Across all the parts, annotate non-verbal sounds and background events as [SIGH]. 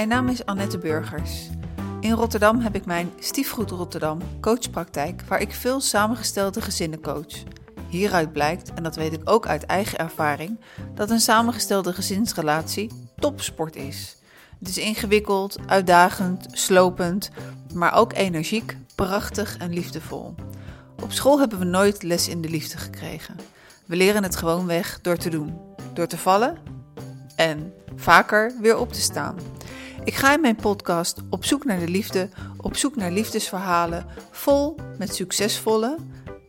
Mijn naam is Annette Burgers. In Rotterdam heb ik mijn Stiefgoed Rotterdam coachpraktijk, waar ik veel samengestelde gezinnen coach. Hieruit blijkt, en dat weet ik ook uit eigen ervaring, dat een samengestelde gezinsrelatie topsport is. Het is ingewikkeld, uitdagend, slopend, maar ook energiek, prachtig en liefdevol. Op school hebben we nooit les in de liefde gekregen. We leren het gewoon weg door te doen, door te vallen en vaker weer op te staan. Ik ga in mijn podcast op zoek naar de liefde, op zoek naar liefdesverhalen, vol met succesvolle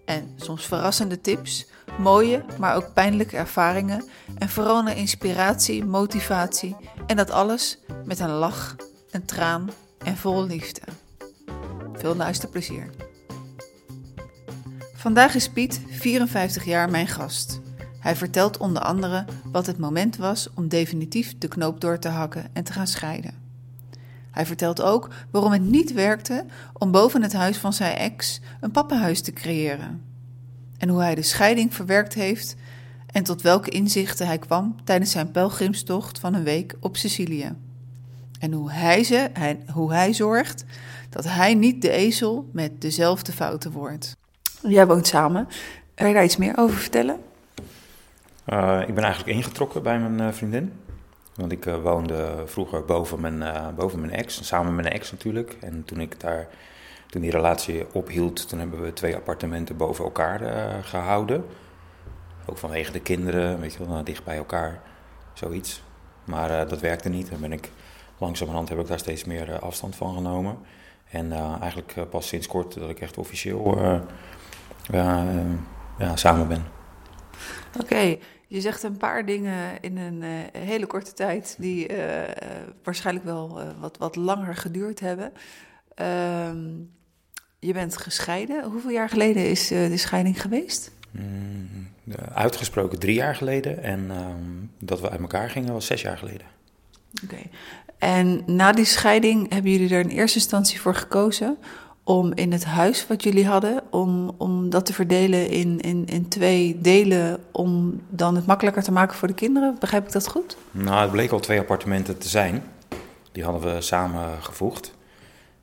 en soms verrassende tips, mooie, maar ook pijnlijke ervaringen en vooral naar inspiratie, motivatie en dat alles met een lach, een traan en vol liefde. Veel luisterplezier. Vandaag is Piet, 54 jaar, mijn gast. Hij vertelt onder andere wat het moment was om definitief de knoop door te hakken en te gaan scheiden. Hij vertelt ook waarom het niet werkte om boven het huis van zijn ex een pappenhuis te creëren. En hoe hij de scheiding verwerkt heeft en tot welke inzichten hij kwam tijdens zijn pelgrimstocht van een week op Sicilië. En hoe hij, ze, hij, hoe hij zorgt dat hij niet de ezel met dezelfde fouten wordt. Jij woont samen. Kan je daar iets meer over vertellen? Uh, ik ben eigenlijk ingetrokken bij mijn uh, vriendin. Want ik uh, woonde vroeger boven mijn, boven mijn ex, samen met mijn ex natuurlijk. En toen ik daar, toen die relatie ophield, toen hebben we twee appartementen boven elkaar gehouden. Ook vanwege de kinderen, weet je wel, dicht bij elkaar, zoiets. Maar dat werkte niet. Dan ben ik langzamerhand heb ik daar steeds meer afstand van genomen. En eigenlijk pas sinds kort dat ik echt officieel ja, samen ben. Oké, je zegt een paar dingen in een uh, hele korte tijd die uh, waarschijnlijk wel wat, wat langer geduurd hebben. Ehm, je bent gescheiden. Hoeveel jaar geleden is de scheiding geweest? Mm, uitgesproken drie jaar geleden. En um, dat we uit elkaar gingen was zes jaar geleden. Oké. En na die scheiding hebben jullie er in eerste instantie voor gekozen om in het huis wat jullie hadden, om, om dat te verdelen in, in, in twee delen, om dan het makkelijker te maken voor de kinderen? Begrijp ik dat goed? Nou, het bleek al twee appartementen te zijn. Die hadden we samengevoegd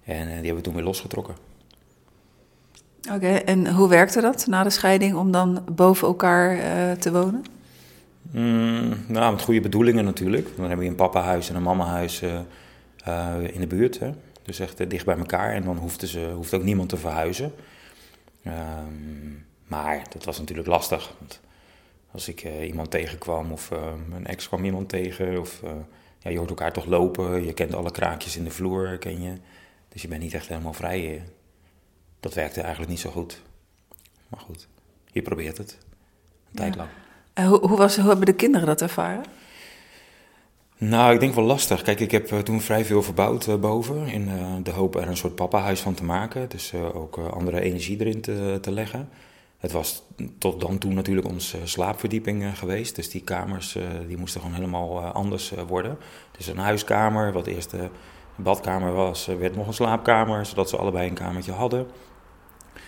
en eh, die hebben we toen weer losgetrokken. Oké, en hoe werkte dat na de scheiding om dan boven elkaar uh, te wonen? Mm, nou, met goede bedoelingen natuurlijk. Dan hebben we een papahuis en een mamahuis uh, uh, in de buurt. Hè. Dus echt eh, dicht bij elkaar. En dan hoefde, ze, hoefde ook niemand te verhuizen. Um, maar dat was natuurlijk lastig. Want als ik uh, iemand tegenkwam of uh, mijn ex kwam iemand tegen. Of ja, je hoort elkaar toch lopen. Je kent alle kraakjes in de vloer, ken je. Dus je bent niet echt helemaal vrij. Dat werkte eigenlijk niet zo goed. Maar goed, je probeert het. Een ja. tijd lang. Hoe, hoe, was, hoe hebben de kinderen dat ervaren? Nou, ik denk wel lastig. Kijk, ik heb uh, toen vrij veel verbouwd uh, boven. In uh, de hoop er een soort pappahuis van te maken. Dus ook andere energie erin te, te, leggen. Het was tot dan toe natuurlijk onze slaapverdieping geweest. Dus die kamers die moesten gewoon helemaal anders worden. Dus een huiskamer, wat eerst de badkamer was, werd nog een slaapkamer. Zodat ze allebei een kamertje hadden.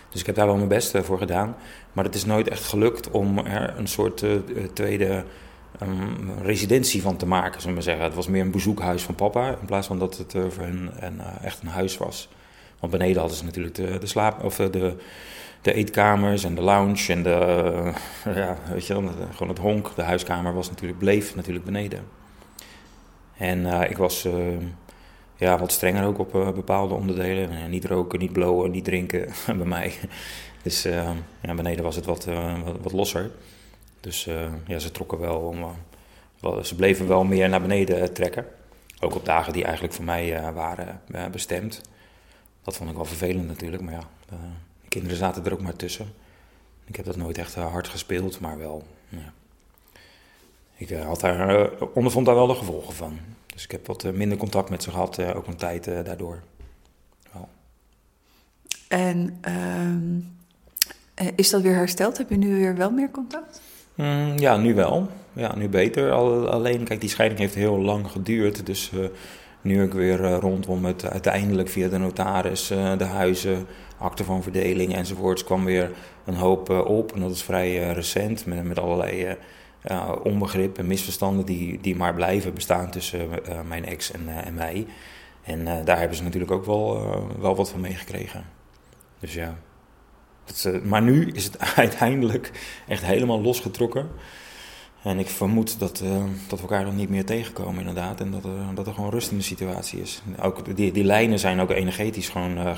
Dus ik heb daar wel mijn best voor gedaan. Maar het is nooit echt gelukt om er een soort tweede een residentie van te maken, zullen we maar zeggen. Het was meer een bezoekhuis van papa, in plaats van dat het uh, voor hen uh, echt een huis was. Want beneden hadden ze natuurlijk de, de slaap, of de, de eetkamers en de lounge en de, [LAUGHS] ja, weet je, gewoon het honk. De huiskamer was natuurlijk, bleef natuurlijk beneden. En ik was ja, wat strenger ook op bepaalde onderdelen. niet roken, niet blowen, niet drinken [LAUGHS] bij mij. Dus ja, beneden was het wat, wat losser. Dus uh, ja, ze trokken. Uh, wel, ze bleven wel meer naar beneden trekken. Ook op dagen die eigenlijk voor mij waren bestemd. Dat vond ik wel vervelend natuurlijk, maar ja, de kinderen zaten er ook maar tussen. Ik heb dat nooit echt hard gespeeld, maar wel. Ja. Ik had daar, ondervond daar wel de gevolgen van. Dus ik heb wat minder contact met ze gehad, ook een tijd daardoor. Wel. En ehm, is dat weer hersteld? Heb je nu weer wel meer contact? Mm, ja, nu wel. Ja, nu beter. alleen, kijk, die scheiding heeft heel lang geduurd. Dus uh, nu ik weer uh, rondom het uiteindelijk via de notaris, uh, de huizen, akte van verdeling enzovoorts, kwam weer een hoop op. En dat is vrij recent, met, met allerlei onbegrip en misverstanden die, die maar blijven bestaan tussen mijn ex en, en mij. En daar hebben ze natuurlijk ook wel, wel wat van meegekregen. Dus ja. Maar nu is het [LAUGHS] uiteindelijk echt helemaal losgetrokken. En ik vermoed dat, uh, dat we elkaar dan niet meer tegenkomen, inderdaad. En dat, uh, dat er gewoon rust in de situatie is. Ook die, die lijnen zijn ook energetisch gewoon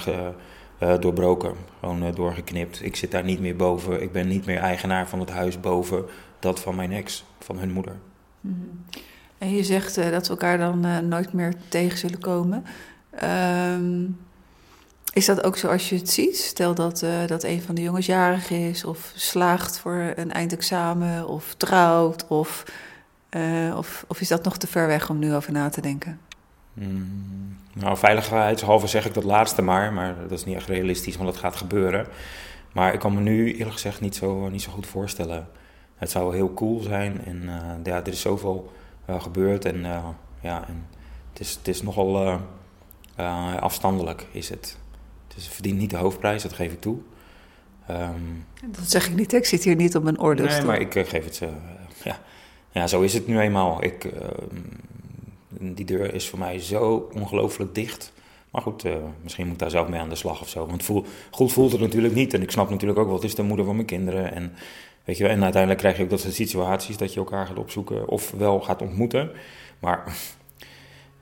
doorbroken, gewoon doorgeknipt. Ik zit daar niet meer boven. Ik ben niet meer eigenaar van het huis boven dat van mijn ex, van hun moeder. Mhm. En je zegt dat we elkaar dan nooit meer tegen zullen komen. Ehm, is dat ook zoals je het ziet? Stel dat, uh, dat een van de jongens jarig is, of slaagt voor een eindexamen, of trouwt, of, uh, of, of is dat nog te ver weg om nu over na te denken? Mm, nou, veiligheidshalve zeg ik dat laatste maar, maar dat is niet echt realistisch, want dat gaat gebeuren. Maar ik kan me nu eerlijk gezegd niet zo, niet zo goed voorstellen. Het zou heel cool zijn en uh, ja, er is zoveel gebeurd en, ja, en het, is, het is nogal afstandelijk is het. Dus het verdient niet de hoofdprijs, dat geef ik toe. Um, dat zeg ik niet, ik zit hier niet op mijn oordeel. Nee, maar ik uh, geef het. Uh, ja. ja, zo is het nu eenmaal. Ik, uh, die deur is voor mij zo ongelooflijk dicht. Maar goed, uh, misschien moet ik daar zelf mee aan de slag of zo. Want voel, goed voelt het natuurlijk niet. En ik snap natuurlijk ook wel, het is de moeder van mijn kinderen. En, weet je, en uiteindelijk krijg je ook dat soort situaties dat je elkaar gaat opzoeken of wel gaat ontmoeten. Maar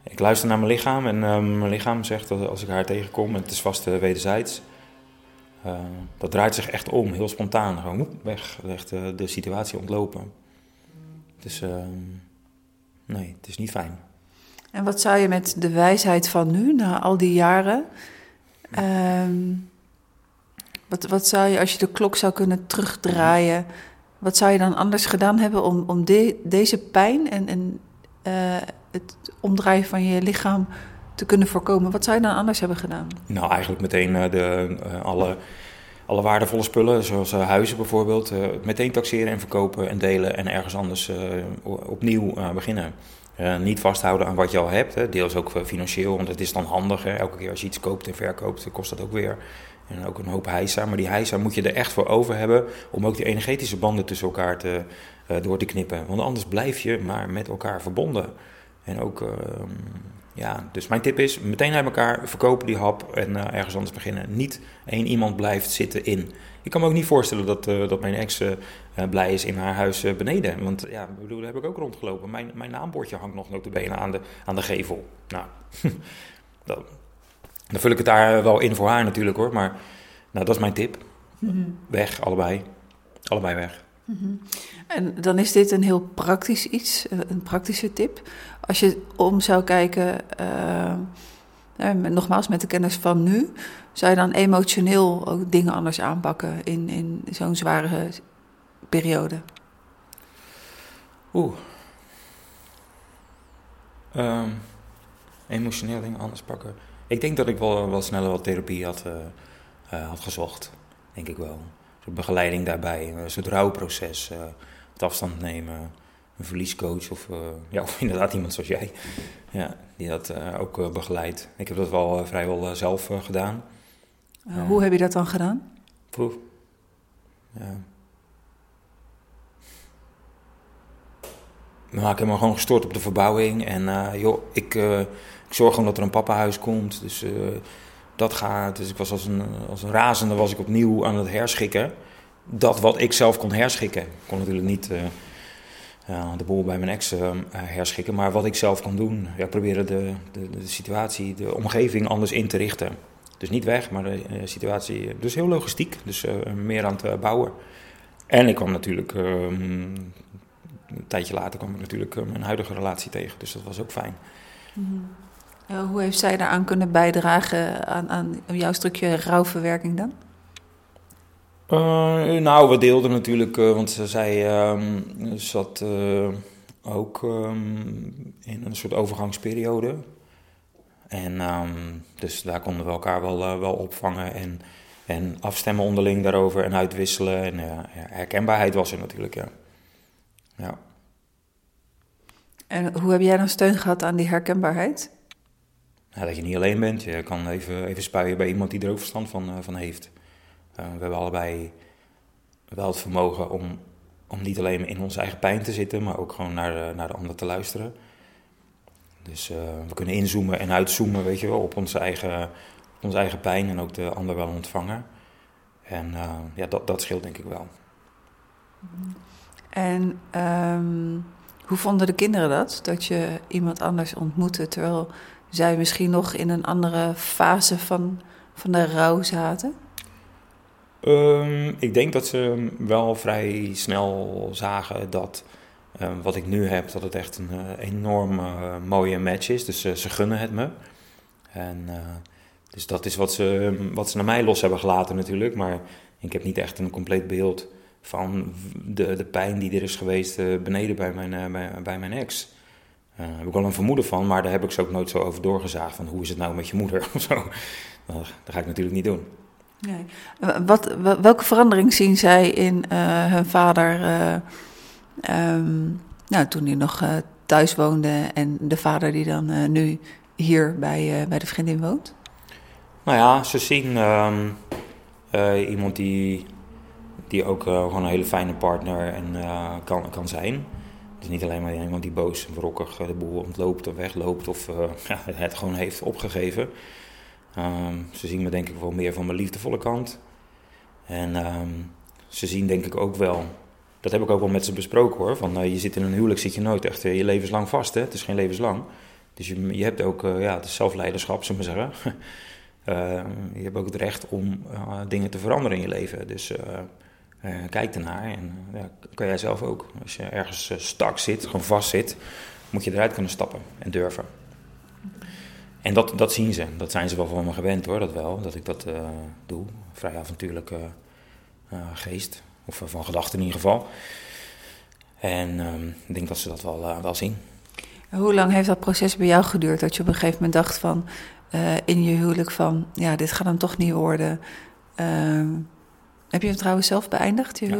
ik luister naar mijn lichaam en uh, mijn lichaam zegt dat als ik haar tegenkom, en het is vast uh, wederzijds, uh, dat draait zich echt om, heel spontaan. Gewoon woep, weg, echt de situatie ontlopen. Dus ehm, nee, het is niet fijn. En wat zou je met de wijsheid van nu, na al die jaren, ehm, wat, wat zou je als je de klok zou kunnen terugdraaien, wat zou je dan anders gedaan hebben om, om de, deze pijn en, en het omdraaien van je lichaam te kunnen voorkomen. Wat zou je dan anders hebben gedaan? Nou, eigenlijk meteen uh, de, uh, alle, alle waardevolle spullen, zoals uh, huizen bijvoorbeeld, meteen taxeren en verkopen en delen en ergens anders opnieuw beginnen. niet vasthouden aan wat je al hebt, deels ook financieel, want het is dan handig. Elke keer als je iets koopt en verkoopt, kost dat ook weer. En ook een hoop heisa, maar die heisa moet je er echt voor over hebben om ook die energetische banden tussen elkaar te, door te knippen. Want anders blijf je maar met elkaar verbonden. En ook, ehm, ja, dus mijn tip is meteen naar elkaar verkopen die hap en uh, ergens anders beginnen. Niet één iemand blijft zitten in. Ik kan me ook niet voorstellen dat, uh, dat mijn ex uh, blij is in haar huis beneden. Want ja, bedoel, daar heb ik ook rondgelopen. Mijn, mijn naambordje hangt nog notabene aan de, aan de gevel. Nou, [LAUGHS] dan, dan vul ik het daar wel in voor haar natuurlijk hoor. Maar nou, dat is mijn tip. -hmm. Weg, allebei. Allebei weg. -hmm. En dan is dit een heel praktisch iets, een praktische tip. Als je om zou kijken, uh, nogmaals met de kennis van nu, zou je dan emotioneel ook dingen anders aanpakken in, in zo'n zware periode? Oeh. Um, emotioneel dingen anders pakken. Ik denk dat ik wel, wel sneller wat therapie had, uh, had gezocht. Denk ik wel. Een begeleiding daarbij, een soort rouwproces, het afstand nemen een verliescoach of, uh, ja, [LAUGHS] of inderdaad iemand zoals jij, ja, die dat ook begeleidt. Ik heb dat wel vrijwel zelf gedaan. hoe heb je dat dan gedaan? Proef. Ja. Maar ik heb me gewoon gestort op de verbouwing. En joh, ik, ik zorg gewoon dat er een pappenhuis komt. Dus dat gaat. Dus ik was als een, als een razende was ik opnieuw aan het herschikken. Dat wat ik zelf kon herschikken. Ik kon natuurlijk niet uh, de boel bij mijn ex uh, herschikken. Maar wat ik zelf kan doen, ja, proberen de, de, de, situatie, de omgeving anders in te richten. Dus niet weg, maar de uh, situatie. Dus heel logistiek, dus meer aan het bouwen. En ik kwam natuurlijk, ehm, een tijdje later kwam ik natuurlijk mijn huidige relatie tegen. Dus dat was ook fijn. -hmm. Hoe heeft zij daaraan kunnen bijdragen aan, aan jouw stukje rouwverwerking dan? Uh, nou, we deelden natuurlijk, uh, want zij zat uh, ook um, in een soort overgangsperiode. En um, dus daar konden we elkaar wel, wel opvangen en, en afstemmen onderling daarover en uitwisselen. En ja, herkenbaarheid was er natuurlijk, ja. ja. En hoe heb jij dan steun gehad aan die herkenbaarheid? Nou, dat je niet alleen bent. Je kan even, even spuien bij iemand die er ook verstand van, van heeft. Uh, we hebben allebei wel het vermogen om om niet alleen in onze eigen pijn te zitten, maar ook gewoon naar de, naar de ander te luisteren. Dus we kunnen inzoomen en uitzoomen, weet je wel, op onze eigen, onze eigen pijn en ook de ander wel ontvangen. En ja, dat, dat scheelt denk ik wel. En ehm, hoe vonden de kinderen dat? Dat je iemand anders ontmoette terwijl zij misschien nog in een andere fase van, van de rouw zaten? Um, ik denk dat ze wel vrij snel zagen dat um, wat ik nu heb, dat het echt een uh, enorm uh, mooie match is. Dus uh, ze gunnen het me. En, dus dat is wat ze, wat ze naar mij los hebben gelaten natuurlijk. Maar ik heb niet echt een compleet beeld van de, de pijn die er is geweest beneden bij mijn, bij mijn ex. Daar heb ik wel een vermoeden van, maar daar heb ik ze ook nooit zo over doorgezaagd. Van hoe is het nou met je moeder [LAUGHS] of zo. Dat, ga ik natuurlijk niet doen. Nee. Wat, welke verandering zien zij in uh, hun vader uh, um, nou, toen hij nog uh, thuis woonde en de vader die dan nu hier bij, bij de vriendin woont? Nou ja, ze zien um, iemand die, die ook gewoon een hele fijne partner en, kan, kan zijn. Is niet alleen maar iemand die boos en wrokkig de boel ontloopt of wegloopt of [LAUGHS] ja, het gewoon heeft opgegeven. Um, ze zien me denk ik wel meer van mijn liefdevolle kant. En um, ze zien denk ik ook wel, dat heb ik ook wel met ze besproken hoor, van uh, je zit in een huwelijk, zit je nooit echt je levenslang vast hè, het is geen levenslang. Dus je, je hebt ook, ja, het zelfleiderschap, zullen we zeggen. [LAUGHS] je hebt ook het recht om dingen te veranderen in je leven. Dus kijk ernaar en ja, kan jij zelf ook. Als je ergens stak zit, gewoon vast zit, moet je eruit kunnen stappen en durven. En dat, dat zien ze. Dat zijn ze wel van me gewend hoor, dat wel. Dat ik dat doe. Vrij avontuurlijke geest. Of van gedachten in ieder geval. En uh, ik denk dat ze dat wel, wel zien. Hoe lang heeft dat proces bij jou geduurd? Dat je op een gegeven moment dacht van... in je huwelijk van... Ja, dit gaat hem toch niet worden. Ehm, heb je het trouwens zelf beëindigd, je? Ja.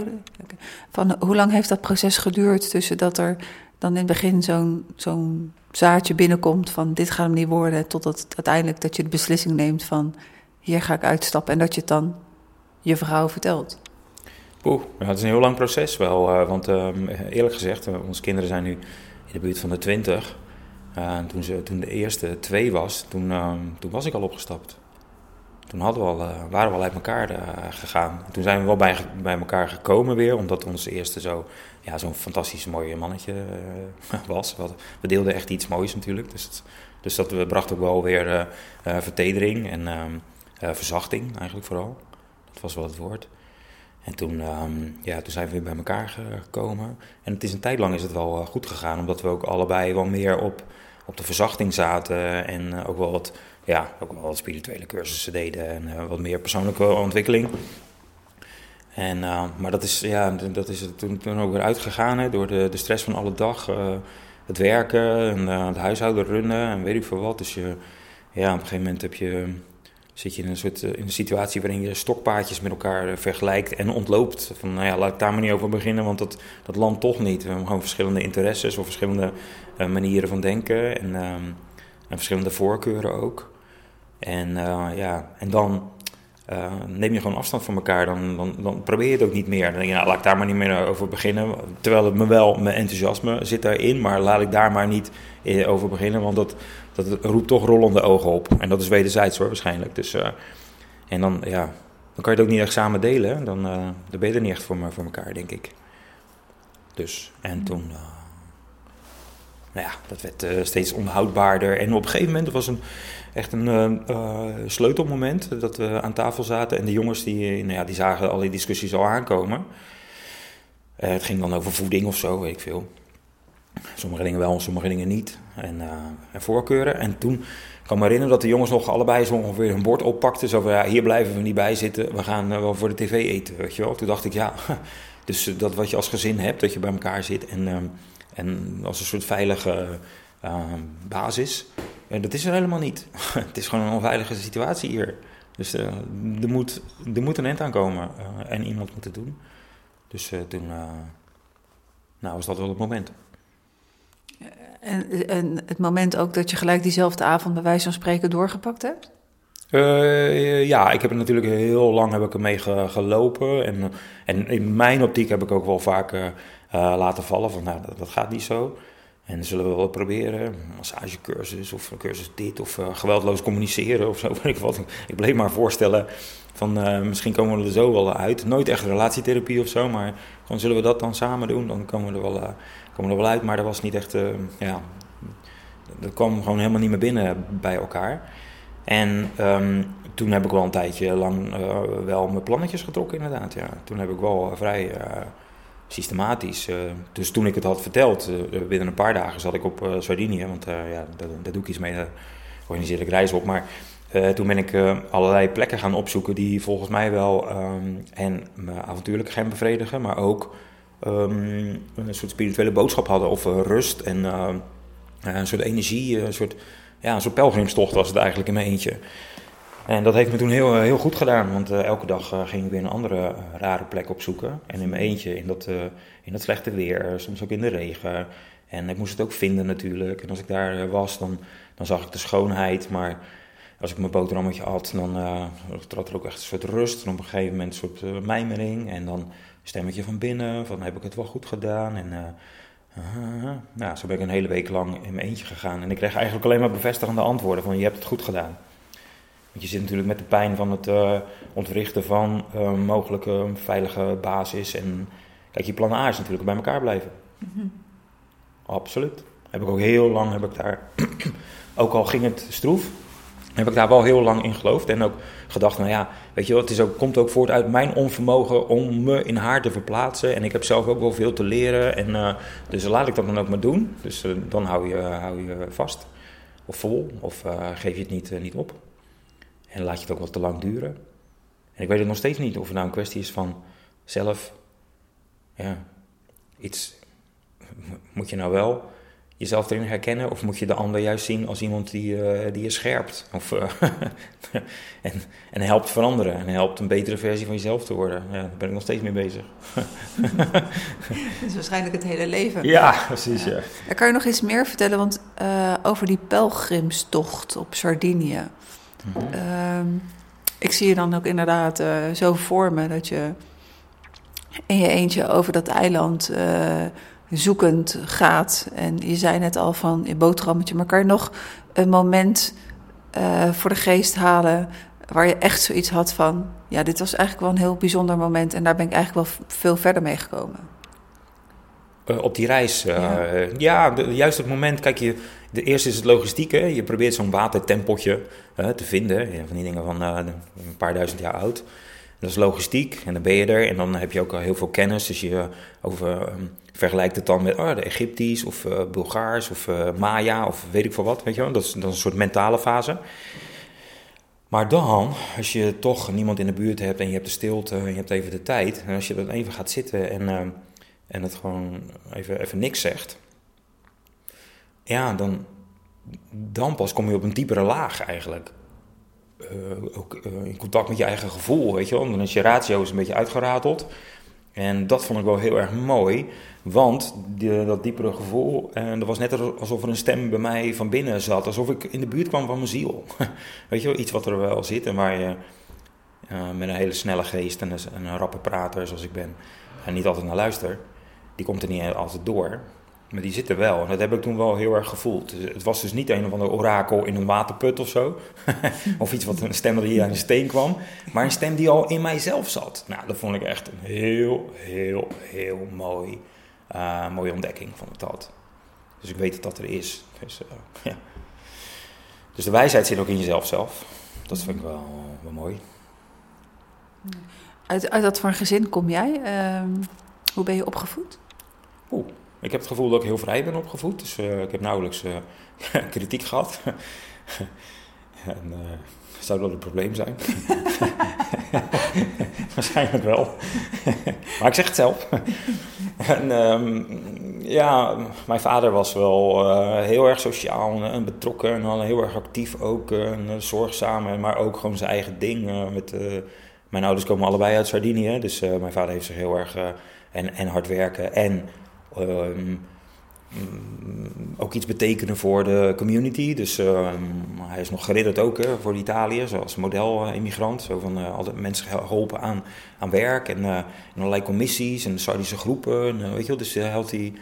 Van, hoe lang heeft dat proces geduurd tussen dat er dan in het begin zo'n zo'n zaadje binnenkomt van dit gaat hem niet worden, totdat uiteindelijk dat je de beslissing neemt van hier ga ik uitstappen en dat je het dan je vrouw vertelt? Oeh, ja, het is een heel lang proces wel, uh, want uh, eerlijk gezegd, uh, onze kinderen zijn nu in de buurt van de twintig. toen, ze, toen de eerste twee was, toen, ehm, toen was ik al opgestapt. Toen hadden we al, waren we al uit elkaar gegaan. Toen zijn we wel bij, bij elkaar gekomen weer, omdat onze eerste zo ja, zo'n fantastisch mooi mannetje uh, [LAUGHS] was. We deelden echt iets moois natuurlijk. Dus, dus dat bracht ook wel weer vertedering en ehm, verzachting eigenlijk vooral. Dat was wel het woord. En toen, um, ja, toen zijn we weer bij elkaar gekomen. En het is een tijd lang is het wel goed gegaan, omdat we ook allebei wel meer op, op de verzachting zaten. En ook wel wat, ja, ook wel wat spirituele cursussen deden en wat meer persoonlijke ontwikkeling. En, uh, maar dat is, ja, dat is toen, toen ook weer uitgegaan hè, door de, de stress van alle dag. Uh, het werken en het huishouden runnen en weet ik veel wat. Dus je, ja, op een gegeven moment heb je, zit je in een, soort, in een situatie waarin je stokpaardjes met elkaar vergelijkt en ontloopt. Van nou ja, laat ik daar maar niet over beginnen, want dat, dat landt toch niet. We hebben gewoon verschillende interesses of verschillende manieren van denken en, en verschillende voorkeuren ook. En, ja, en dan uh, neem je gewoon afstand van elkaar, dan, dan, dan, probeer je het ook niet meer. Dan denk je, nou, laat ik daar maar niet meer over beginnen. Terwijl het me wel, mijn enthousiasme zit daarin, maar laat ik daar maar niet eh, over beginnen, want dat, dat roept toch rollende ogen op. En dat is wederzijds hoor, waarschijnlijk. Dus, uh, en dan, ja, dan kan je het ook niet echt samen delen. Dan, uh, dan ben je er niet echt voor, voor elkaar, denk ik. Dus, en toen, nou ja, dat werd steeds onhoudbaarder. En op een gegeven moment, was een echt een uh, sleutelmoment dat we aan tafel zaten. En de jongens die, nou ja, die zagen al die discussies al aankomen. Het ging dan over voeding of zo, weet ik veel. Sommige dingen wel, sommige dingen niet. En, en voorkeuren. En toen kan me herinneren dat de jongens nog allebei zo ongeveer hun bord oppakten. Zo van, ja, hier blijven we niet bij zitten. We gaan wel voor de tv eten, weet je wel. Toen dacht ik, ja, [LAUGHS] dus dat wat je als gezin hebt, dat je bij elkaar zit. En, ehm, en als een soort veilige ehm, basis. En dat is er helemaal niet. [LAUGHS] het is gewoon een onveilige situatie hier. Dus uh, er, moet, er moet een eind aankomen uh, en iemand moet het doen. Dus toen nou, was dat wel het moment. En, en het moment ook dat je gelijk diezelfde avond bij wijze van spreken doorgepakt hebt? Uh, ja, ik heb er natuurlijk heel lang heb ik ermee gelopen. En, en in mijn optiek heb ik ook wel vaak uh, laten vallen van nou, dat, gaat niet zo. En zullen we wel proberen. Massagecursus of cursus dit of uh, geweldloos communiceren of zo. [LAUGHS] Ik, wat. ik bleef maar voorstellen van misschien komen we er zo wel uit. Nooit echt relatietherapie of zo, maar gewoon zullen we dat dan samen doen. Dan komen we er wel, komen we er wel uit. Maar dat was niet echt, ja, dat kwam gewoon helemaal niet meer binnen bij elkaar. En um, toen heb ik wel een tijdje lang wel mijn plannetjes getrokken, inderdaad. Ja. Toen heb ik wel vrij systematisch. Uh, dus toen ik het had verteld, binnen een paar dagen zat ik op Sardinië. Want ja, daar, doe ik iets mee, daar organiseer ik reizen op. Maar toen ben ik allerlei plekken gaan opzoeken die volgens mij wel um, en me avontuurlijk gaan bevredigen, maar ook um, een soort spirituele boodschap hadden. Of rust en een soort energie, een soort ja, een soort pelgrimstocht was het eigenlijk in mijn eentje. En dat heeft me toen heel, heel goed gedaan, want uh, elke dag uh, ging ik weer een andere rare plek opzoeken. En in mijn eentje, in dat, in dat slechte weer, soms ook in de regen. En ik moest het ook vinden natuurlijk. En als ik daar was, dan, dan zag ik de schoonheid. Maar als ik mijn boterhammetje had, dan trad er ook echt een soort rust. En op een gegeven moment een soort mijmering. En dan stemmetje van binnen, van heb ik het wel goed gedaan? En nou, zo ben ik een hele week lang in mijn eentje gegaan. En ik kreeg eigenlijk alleen maar bevestigende antwoorden van je hebt het goed gedaan. Want je zit natuurlijk met de pijn van het uh, ontwrichten van uh, mogelijke veilige basis. En kijk, je plan A is natuurlijk bij elkaar blijven. Mm Absoluut. Heb ik ook heel lang, heb ik daar, [CLEARS THROAT] ook al ging het stroef, heb ik daar wel heel lang in geloofd. En ook gedacht, nou ja, weet je wel, het is ook, komt ook voort uit mijn onvermogen om me in haar te verplaatsen. En ik heb zelf ook wel veel te leren. En, uh, dus laat ik dat dan ook maar doen. Dus dan hou je, hou je vast. Of vol. Of geef je het niet, niet op. En laat je het ook wat te lang duren. En ik weet het nog steeds niet of het nou een kwestie is van zelf, ja, iets, [LAUGHS] moet je nou wel jezelf erin herkennen? Of moet je de ander juist zien als iemand die, uh, die je scherpt? Of, uh, [LAUGHS] en, en helpt veranderen. En helpt een betere versie van jezelf te worden. Ja, daar ben ik nog steeds mee bezig. [LAUGHS] dat is waarschijnlijk het hele leven. Ja, precies. Ja. ja. Kan je nog iets meer vertellen want, uh, over die pelgrimstocht op Sardinië? Mm -hmm. ik zie je dan ook inderdaad zo voor me dat je in je eentje over dat eiland zoekend gaat. En je zei net al van je boterhammetje, maar kan je nog een moment uh, voor de geest halen waar je echt zoiets had van, ja, dit was eigenlijk wel een heel bijzonder moment en daar ben ik eigenlijk wel veel verder mee gekomen. Uh, op die reis, uh, ja, juist het moment, kijk je, de eerste is het logistieke. Je probeert zo'n watertempeltje te vinden, van die dingen van een paar duizend jaar oud. Dat is logistiek en dan ben je er en dan heb je ook al heel veel kennis. Dus je over, um, vergelijkt het dan met oh, de Egyptisch of uh, Bulgaars of uh, Maya of weet ik veel wat. Weet je wel? Dat, is, dat een soort mentale fase. Maar dan, als je toch niemand in de buurt hebt en je hebt de stilte en je hebt even de tijd. En als je dan even gaat zitten en, uh, en het gewoon even, even niks zegt. Ja, dan, dan pas kom je op een diepere laag eigenlijk. Uh, ook uh, in contact met je eigen gevoel, weet je wel. Dan is je ratio is een beetje uitgerateld. En dat vond ik wel heel erg mooi, want dat diepere gevoel, en dat was net alsof er een stem bij mij van binnen zat, alsof ik in de buurt kwam van mijn ziel. [LAUGHS] weet je wel, iets wat er wel zit en waar je met een hele snelle geest en een, een rappe prater zoals ik ben, en niet altijd naar luister, die komt er niet altijd door. Maar die zitten wel. En dat heb ik toen wel heel erg gevoeld. Dus het was dus niet een of ander orakel in een waterput of zo. [LAUGHS] of iets wat een stem die uit een steen kwam. Maar een stem die al in mijzelf zat. Nou, dat vond ik echt een heel, heel, heel mooi, uh, mooie ontdekking van het dat. Dus ik weet dat dat er is. Dus, uh, ja. dus de wijsheid zit ook in jezelf zelf. Dat vind ik wel, wel mooi. Uit, uit wat voor een gezin kom jij? Uh, hoe ben je opgevoed? Oeh. Ik heb het gevoel dat ik heel vrij ben opgevoed, dus uh, ik heb nauwelijks uh, [LAUGHS] kritiek gehad. [LAUGHS] en uh, zou dat een probleem zijn? [LAUGHS] Waarschijnlijk wel. maar ik zeg het zelf. en um, ja, mijn vader was wel heel erg sociaal en betrokken en heel erg actief ook. En zorgzaam, maar ook gewoon zijn eigen ding. mijn ouders komen allebei uit Sardinië, dus mijn vader heeft zich heel erg... en, en hard werken en Mm, ook iets betekenen voor de community. Dus ehm, hij is nog geridderd ook hè, voor Italië, zoals model-immigrant. Zo van uh, altijd mensen geholpen aan, aan werk en in allerlei commissies en Saudische groepen. weet je wel, dus hij had die,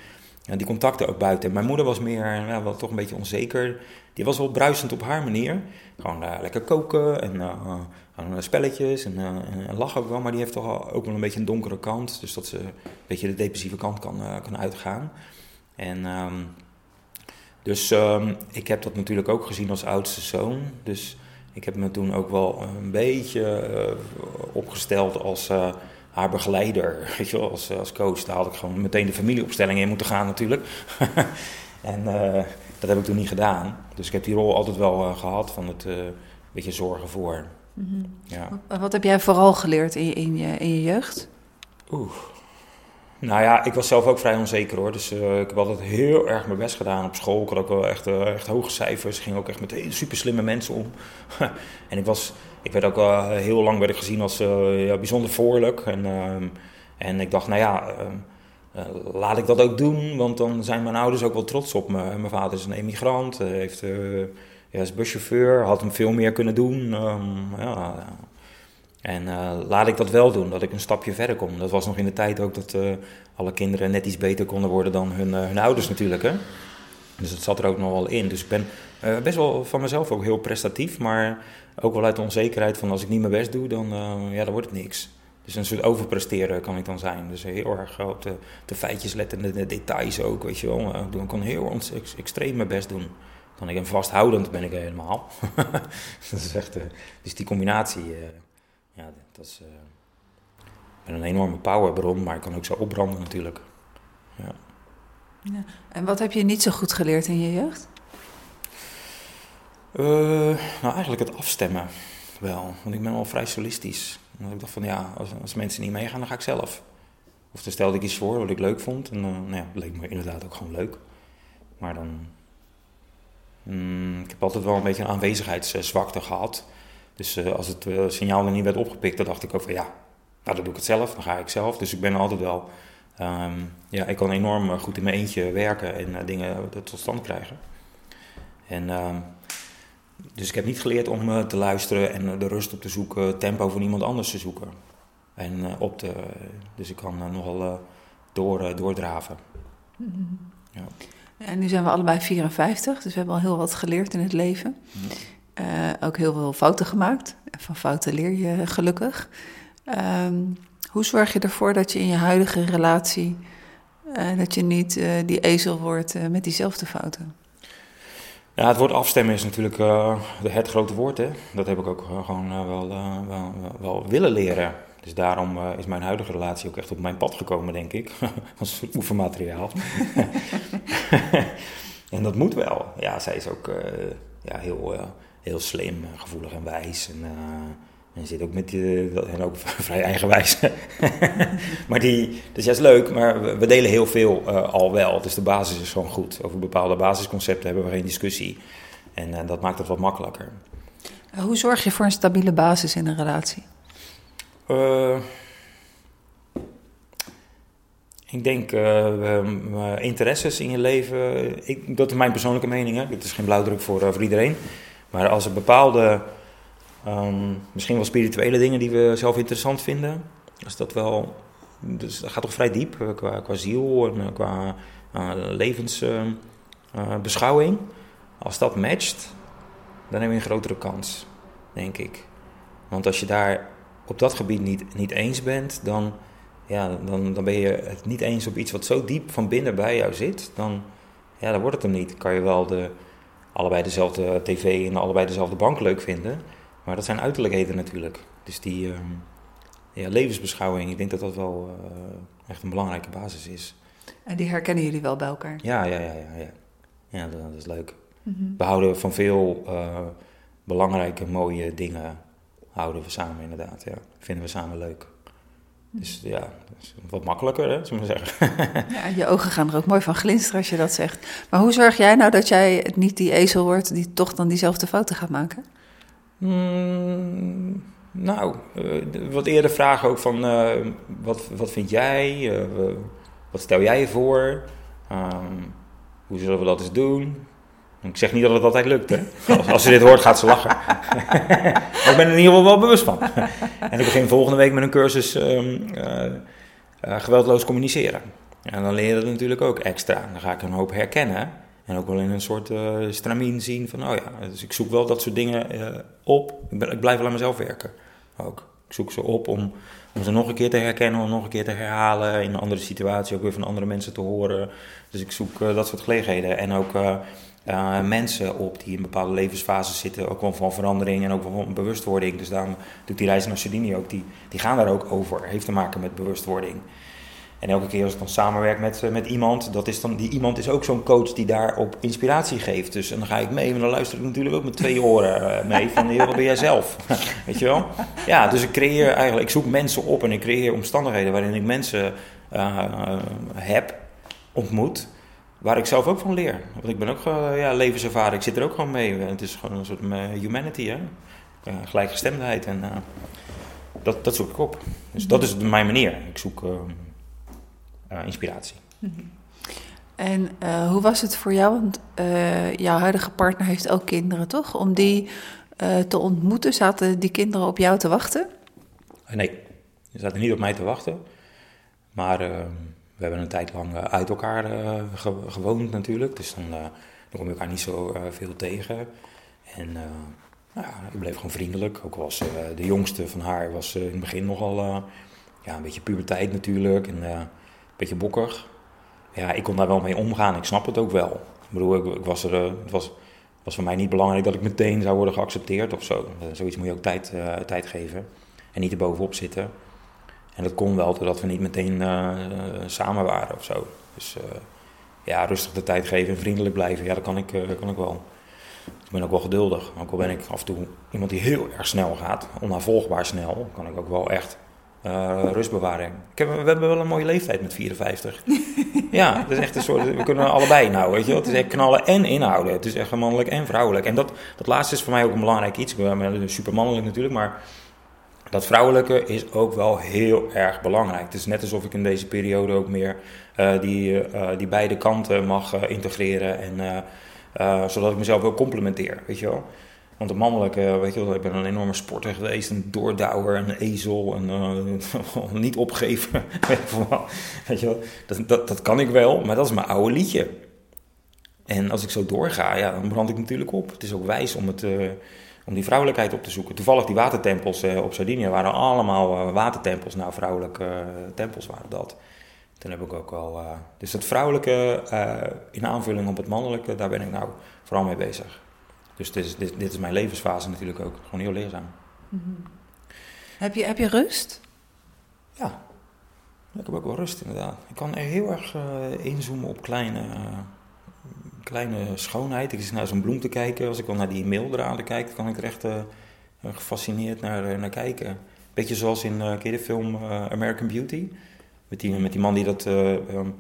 die contacten ook buiten. Mijn moeder was meer, ja, wel toch een beetje onzeker. Die was wel bruisend op haar manier. Gewoon lekker koken en spelletjes en, en, lachen ook wel. Maar die heeft toch ook wel een beetje een donkere kant. Dus dat ze een beetje de depressieve kant kan, kan uitgaan. En um, dus um, ik heb dat natuurlijk ook gezien als oudste zoon. Dus ik heb me toen ook wel een beetje opgesteld als haar begeleider, [LAUGHS] weet je wel, als, als coach. Daar had ik gewoon meteen de familieopstelling in moeten gaan natuurlijk. [LAUGHS] en dat heb ik toen niet gedaan. Dus ik heb die rol altijd wel gehad van het beetje zorgen voor. Mm -hmm. ja. Wat heb jij vooral geleerd in je, in je, in je jeugd? Oeh. Nou ja, ik was zelf ook vrij onzeker hoor. Dus uh, ik heb altijd heel erg mijn best gedaan op school. Ik had ook wel echt, uh, echt hoge cijfers. Ik ging ook echt met hele super slimme mensen om. [LAUGHS] en ik, was, ik werd ook uh, heel lang werd ik gezien als ja, bijzonder voorlijk. En, ehm, en ik dacht, nou ja, ehm, laat ik dat ook doen. Want dan zijn mijn ouders ook wel trots op me. Mijn vader is een emigrant, heeft, ja, is buschauffeur, had hem veel meer kunnen doen. Um, ja, en uh, laat ik dat wel doen, dat ik een stapje verder kom. Dat was nog in de tijd ook dat uh, alle kinderen net iets beter konden worden dan hun, uh, hun ouders natuurlijk. Hè? Dus dat zat er ook nog wel in. Dus ik ben best wel van mezelf ook heel prestatief, maar ook wel uit de onzekerheid van als ik niet mijn best doe, dan, ja, dan wordt het niks. Dus een soort overpresteren kan ik dan zijn. Dus heel erg op de, de feitjes letten, de, de details ook, weet je wel. Ik kan heel extreem mijn best doen. Dan ik en vasthoudend ben ik helemaal. [LAUGHS] dat is echt, dus die combinatie ja, dat is uh, een enorme powerbron, maar ik kan ook zo opbranden natuurlijk. Ja. ja. En wat heb je niet zo goed geleerd in je jeugd? Uh, nou, eigenlijk het afstemmen wel. Want ik ben wel vrij solistisch. En ik dacht van ja, als, als, mensen niet meegaan, dan ga ik zelf. Of dan stelde ik iets voor wat ik leuk vond. En uh, nou ja, leek me inderdaad ook gewoon leuk. Maar dan. Mm, ik heb altijd wel een beetje een aanwezigheidszwakte gehad. Dus uh, als het uh, signaal er niet werd opgepikt, dan dacht ik ook van ja, nou dan doe ik het zelf, dan ga ik zelf. Dus ik ben altijd wel, um, ja, ik kan enorm eh, goed in mijn eentje werken en uh, dingen tot stand krijgen. En um, dus ik heb niet geleerd om te luisteren en de rust op te zoeken, tempo van iemand anders te zoeken. En op te, dus ik kan nogal door, doordraven. Mm -hmm. ja. En nu zijn we allebei 54, dus we hebben al heel wat geleerd in het leven. Mm -hmm. Uh, ook heel veel fouten gemaakt. Van fouten leer je gelukkig. Um, hoe zorg je ervoor dat je in je huidige relatie... Uh, dat je niet uh, die ezel wordt met diezelfde fouten? Ja, het woord afstemmen is natuurlijk het grote woord. Hè? Dat heb ik ook gewoon wel, wel, wel, willen leren. Dus daarom is mijn huidige relatie ook echt op mijn pad gekomen, denk ik. [LAUGHS] Als oefenmateriaal. [LAUGHS] en dat moet wel. Ja, zij is ook ja, heel heel slim, gevoelig en wijs. En, en zit ook met en ook [LAUGHS] vrij eigenwijs. maar die, dat is juist leuk, maar we, delen heel veel al wel. Dus de basis is gewoon goed. Over bepaalde basisconcepten hebben we geen discussie. En dat maakt het wat makkelijker. Hoe zorg je voor een stabiele basis in een relatie? Ik denk uh, interesses in je leven. Ik, dat is mijn persoonlijke mening. Het is geen blauwdruk voor, voor iedereen. Maar als er bepaalde, um, misschien wel spirituele dingen die we zelf interessant vinden, is dat wel, dus dat gaat toch vrij diep eh, qua, qua ziel en eh, qua levensbeschouwing. als dat matcht, dan heb je een grotere kans, denk ik. Want als je daar op dat gebied niet, niet eens bent, dan, ja, dan, dan ben je het niet eens op iets wat zo diep van binnen bij jou zit. Dan, ja, dan wordt het hem niet. Kan je wel de, allebei dezelfde tv en allebei dezelfde bank leuk vinden. Maar dat zijn uiterlijkheden natuurlijk. Dus die uh, ja, levensbeschouwing, ik denk dat dat wel uh, echt een belangrijke basis is. En die herkennen jullie wel bij elkaar? Ja, ja, ja. Ja, ja. ja dat, dat is leuk. Mm -hmm. We houden van veel uh, belangrijke, mooie dingen houden we samen inderdaad. Ja. Vinden we samen leuk. Dus ja, is wat makkelijker, hè, zullen we zeggen. [LAUGHS] Ja, je ogen gaan er ook mooi van glinsteren als je dat zegt. Maar hoe zorg jij nou dat jij niet die ezel wordt die toch dan diezelfde fouten gaat maken? Mm, nou, uh, wat eerder vragen ook van uh, wat, wat vind jij? Uh, wat stel jij je voor? Um, hoe zullen we dat eens doen? Ik zeg niet dat het altijd lukt, hè. Als, ze dit hoort, gaat ze lachen. [LAUGHS] maar ik ben er in ieder geval wel bewust van. [LAUGHS] en ik begin volgende week met een cursus um, geweldloos communiceren. En dan leer je dat natuurlijk ook extra. Dan ga ik een hoop herkennen. En ook wel in een soort uh, stramien zien van, oh ja, dus ik zoek wel dat soort dingen op. Ik blijf wel aan mezelf werken ook. Ik zoek ze op om, om ze nog een keer te herkennen, om nog een keer te herhalen. In een andere situatie ook weer van andere mensen te horen. Dus ik zoek dat soort gelegenheden. En ook uh, mensen op die in bepaalde levensfases zitten, ook wel van verandering en ook wel van bewustwording. Dus daarom ik die reis naar Sardinië ook, die, die gaan daar ook over. Heeft te maken met bewustwording. En elke keer als ik dan samenwerk met, eh, met iemand, dat is dan, die iemand is ook zo'n coach die daarop inspiratie geeft. Dus en dan ga ik mee en dan luister ik natuurlijk ook met twee [LAUGHS] oren eh, mee van, wat ben jij zelf? [LAUGHS] Weet je wel? Ja, dus ik creëer eigenlijk, ik zoek mensen op en ik creëer omstandigheden waarin ik mensen heb, ontmoet, Waar ik zelf ook van leer. Want ik ben ook uh, ja, levenservaring. Ik zit er ook gewoon mee. Het is gewoon een soort uh, humanity, hè. Gelijkgestemdheid. En dat, dat zoek ik op. Dus dat is mijn manier. Ik zoek inspiratie. En hoe was het voor jou? Want jouw huidige partner heeft ook kinderen, toch? Om die te ontmoeten, zaten die kinderen op jou te wachten? nee, ze zaten niet op mij te wachten. Maar ehm, we hebben een tijd lang eh, uit elkaar eh, gewoond natuurlijk. Dus dan, eh, dan kom je elkaar niet zo veel tegen. En nou ik bleef gewoon vriendelijk. Ook was de jongste van haar was in het begin nogal ja, een beetje puberteit natuurlijk. En een beetje bokkig. Ja, ik kon daar wel mee omgaan. Ik snap het ook wel. Ik bedoel, ik, was er, het was, was voor mij niet belangrijk dat ik meteen zou worden geaccepteerd of zo. zoiets moet je ook tijd, tijd geven. En niet er bovenop zitten. En dat kon wel doordat we niet meteen uh, samen waren of zo. Dus uh, ja, rustig de tijd geven en vriendelijk blijven, ja, dat kan ik, uh, dat kan ik wel. Ik ben ook wel geduldig. Ook al ben ik af en toe iemand die heel erg snel gaat, onnavolgbaar snel, kan ik ook wel echt rust bewaren. Ik heb, we hebben wel een mooie leeftijd met 54. [LAUGHS] ja, dat is echt een soort. We kunnen allebei nou, weet je wel. Het is echt knallen en inhouden. Het is echt mannelijk en vrouwelijk. En dat, dat laatste is voor mij ook een belangrijk iets. Ik ben super mannelijk natuurlijk, maar dat vrouwelijke is ook wel heel erg belangrijk. Het is net alsof ik in deze periode ook meer uh, die, uh, die beide kanten mag integreren. En, zodat ik mezelf ook complementeer, weet je wel. Want de mannelijke, weet je wel, ik ben een enorme sporter geweest, een doordouwer, een ezel, en [LAUGHS] niet opgeven. [LAUGHS] weet je wel, dat, dat, dat kan ik wel, maar dat is mijn oude liedje. En als ik zo doorga, ja, dan brand ik natuurlijk op. Het is ook wijs om het om die vrouwelijkheid op te zoeken. Toevallig die watertempels uh, op Sardinië waren allemaal uh, watertempels. Nou, vrouwelijke uh, tempels waren dat. Toen heb ik ook al... dus het vrouwelijke in aanvulling op het mannelijke, daar ben ik nou vooral mee bezig. Dus dit is, dit, dit is mijn levensfase natuurlijk ook. Gewoon heel leerzaam. Mm -hmm. heb, je, heb je rust? Ja. Ik heb ook wel rust inderdaad. Ik kan heel erg inzoomen op kleine kleine schoonheid. Ik zit naar zo'n bloem te kijken. Als ik wel naar die maildraden kijk, kan ik er echt uh, gefascineerd naar, uh, naar kijken. Beetje zoals in uh, de film American Beauty. Met die, met die man die dat um,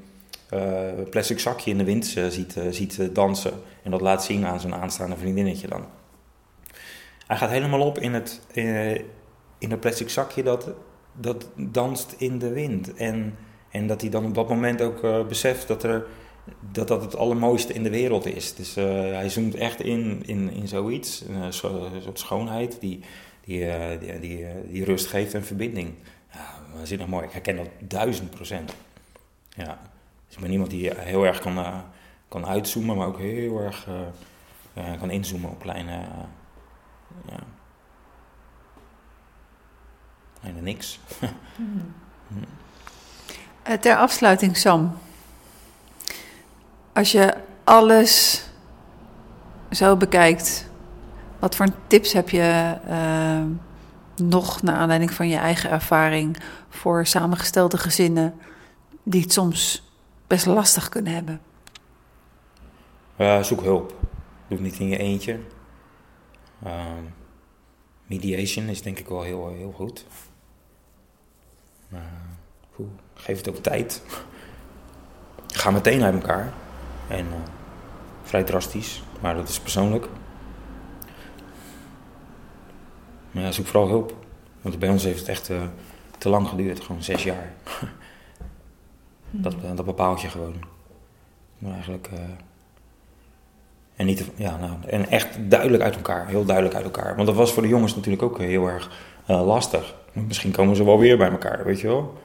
plastic zakje in de wind ziet, ziet dansen. En dat laat zien aan zijn aanstaande vriendinnetje dan. Hij gaat helemaal op in het, in het plastic zakje dat, dat danst in de wind. En, en dat hij dan op dat moment ook beseft dat er dat dat het allermooiste in de wereld is. Dus hij zoomt echt in, in, in zoiets, een soort schoonheid die, die, uh, die, die, rust geeft en verbinding. Ja, waanzinnig mooi. Ik herken dat duizend procent. Ja. Dus ik ben iemand die heel erg kan, kan uitzoomen, maar ook heel erg kan inzoomen op kleine, ja, kleine niks. [LAUGHS] mm. Ter afsluiting, Sam. Als je alles zo bekijkt, wat voor tips heb je uh, nog naar aanleiding van je eigen ervaring voor samengestelde gezinnen die het soms best lastig kunnen hebben? Zoek hulp. Doe het niet in je eentje. Uh, mediation is denk ik wel heel, heel goed. geef het ook tijd. Ga meteen uit elkaar. En uh, vrij drastisch, maar dat is persoonlijk. Maar ja, zoek vooral hulp. Want bij ons heeft het echt uh, te lang geduurd, gewoon zes jaar. dat, uh, dat bepaalt je gewoon. Maar eigenlijk En, niet, ja, nou, en echt duidelijk uit elkaar, heel duidelijk uit elkaar. Want dat was voor de jongens natuurlijk ook heel erg uh, lastig. Misschien komen ze wel weer bij elkaar, weet je wel.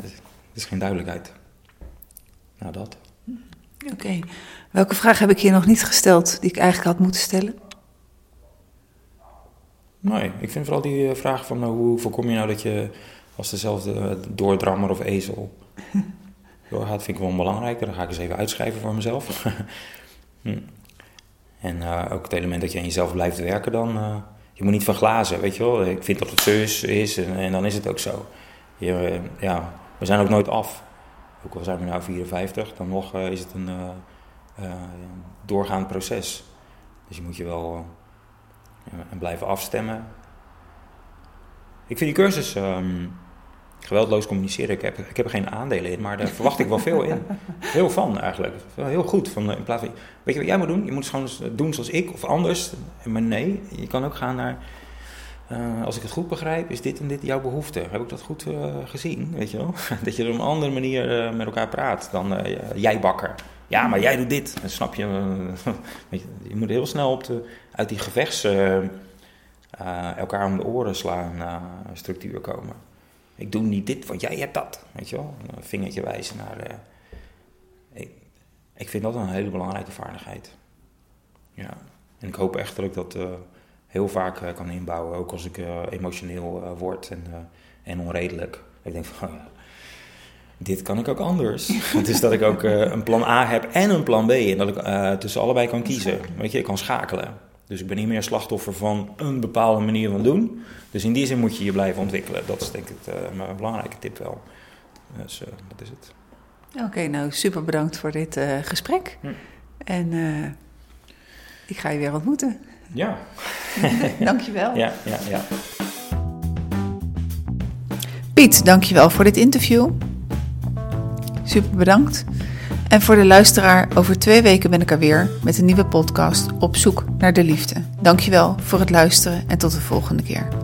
Het is geen duidelijkheid. Nou, dat. Oké. Welke vraag heb ik hier nog niet gesteld die ik eigenlijk had moeten stellen? Nee, ik vind vooral die eh, vraag van hoe voorkom je nou dat je als dezelfde doordrammer of ezel [LAUGHS] doorgaat, vind ik wel belangrijk. Dan ga ik eens even uitschrijven voor mezelf. [LAUGHS] hm. En uh, ook het element dat je aan jezelf blijft werken dan. Uh, je moet niet van glazen, weet je wel. Ik vind dat het zus is en, en, dan is het ook zo. Je, uh, ja, we zijn ook nooit af. Ook al zijn we nu 54, dan nog is het een doorgaand proces. Dus je moet je wel blijven afstemmen. Ik vind die cursus um, geweldloos communiceren. Ik heb, ik heb er geen aandelen in, maar daar [LAUGHS] verwacht ik wel veel in. Heel van eigenlijk. Wel heel goed. Van, in plaats van, weet je wat jij moet doen? Je moet het gewoon doen zoals ik of anders. Maar nee, je kan ook gaan naar. Uh, als ik het goed begrijp, is dit en dit jouw behoefte. Heb ik dat goed uh, gezien? Weet je wel? [LAUGHS] dat je op een andere manier uh, met elkaar praat dan jij bakker. Ja, maar jij doet dit. Dan snap je. [LAUGHS] je, moet heel snel op de, uit die gevechts. elkaar om de oren slaan structuur komen ik doe niet dit, want jij hebt dat. Weet je wel? Een vingertje wijzen naar. Ik, ik vind dat een hele belangrijke vaardigheid. Ja. En ik hoop echt dat ik dat heel vaak uh, kan inbouwen. Ook als ik emotioneel word en, en onredelijk. Ik denk van. [LAUGHS] Dit kan ik ook anders. [LAUGHS] dus dat ik ook een plan A heb en een plan B. En dat ik tussen allebei kan kiezen. Weet je, ik kan schakelen. Dus ik ben niet meer slachtoffer van een bepaalde manier van doen. Dus in die zin moet je je blijven ontwikkelen. Dat is denk ik het, uh, een belangrijke tip wel. Dus dat is het. Oké, nou super bedankt voor dit gesprek. Hm. En ik ga je weer ontmoeten. Ja. [LAUGHS] dankjewel. Ja, ja, ja. Piet, dankjewel voor dit interview. Super bedankt. En voor de luisteraar, over twee weken ben ik er weer met een nieuwe podcast op zoek naar de liefde. Dankjewel voor het luisteren en tot de volgende keer.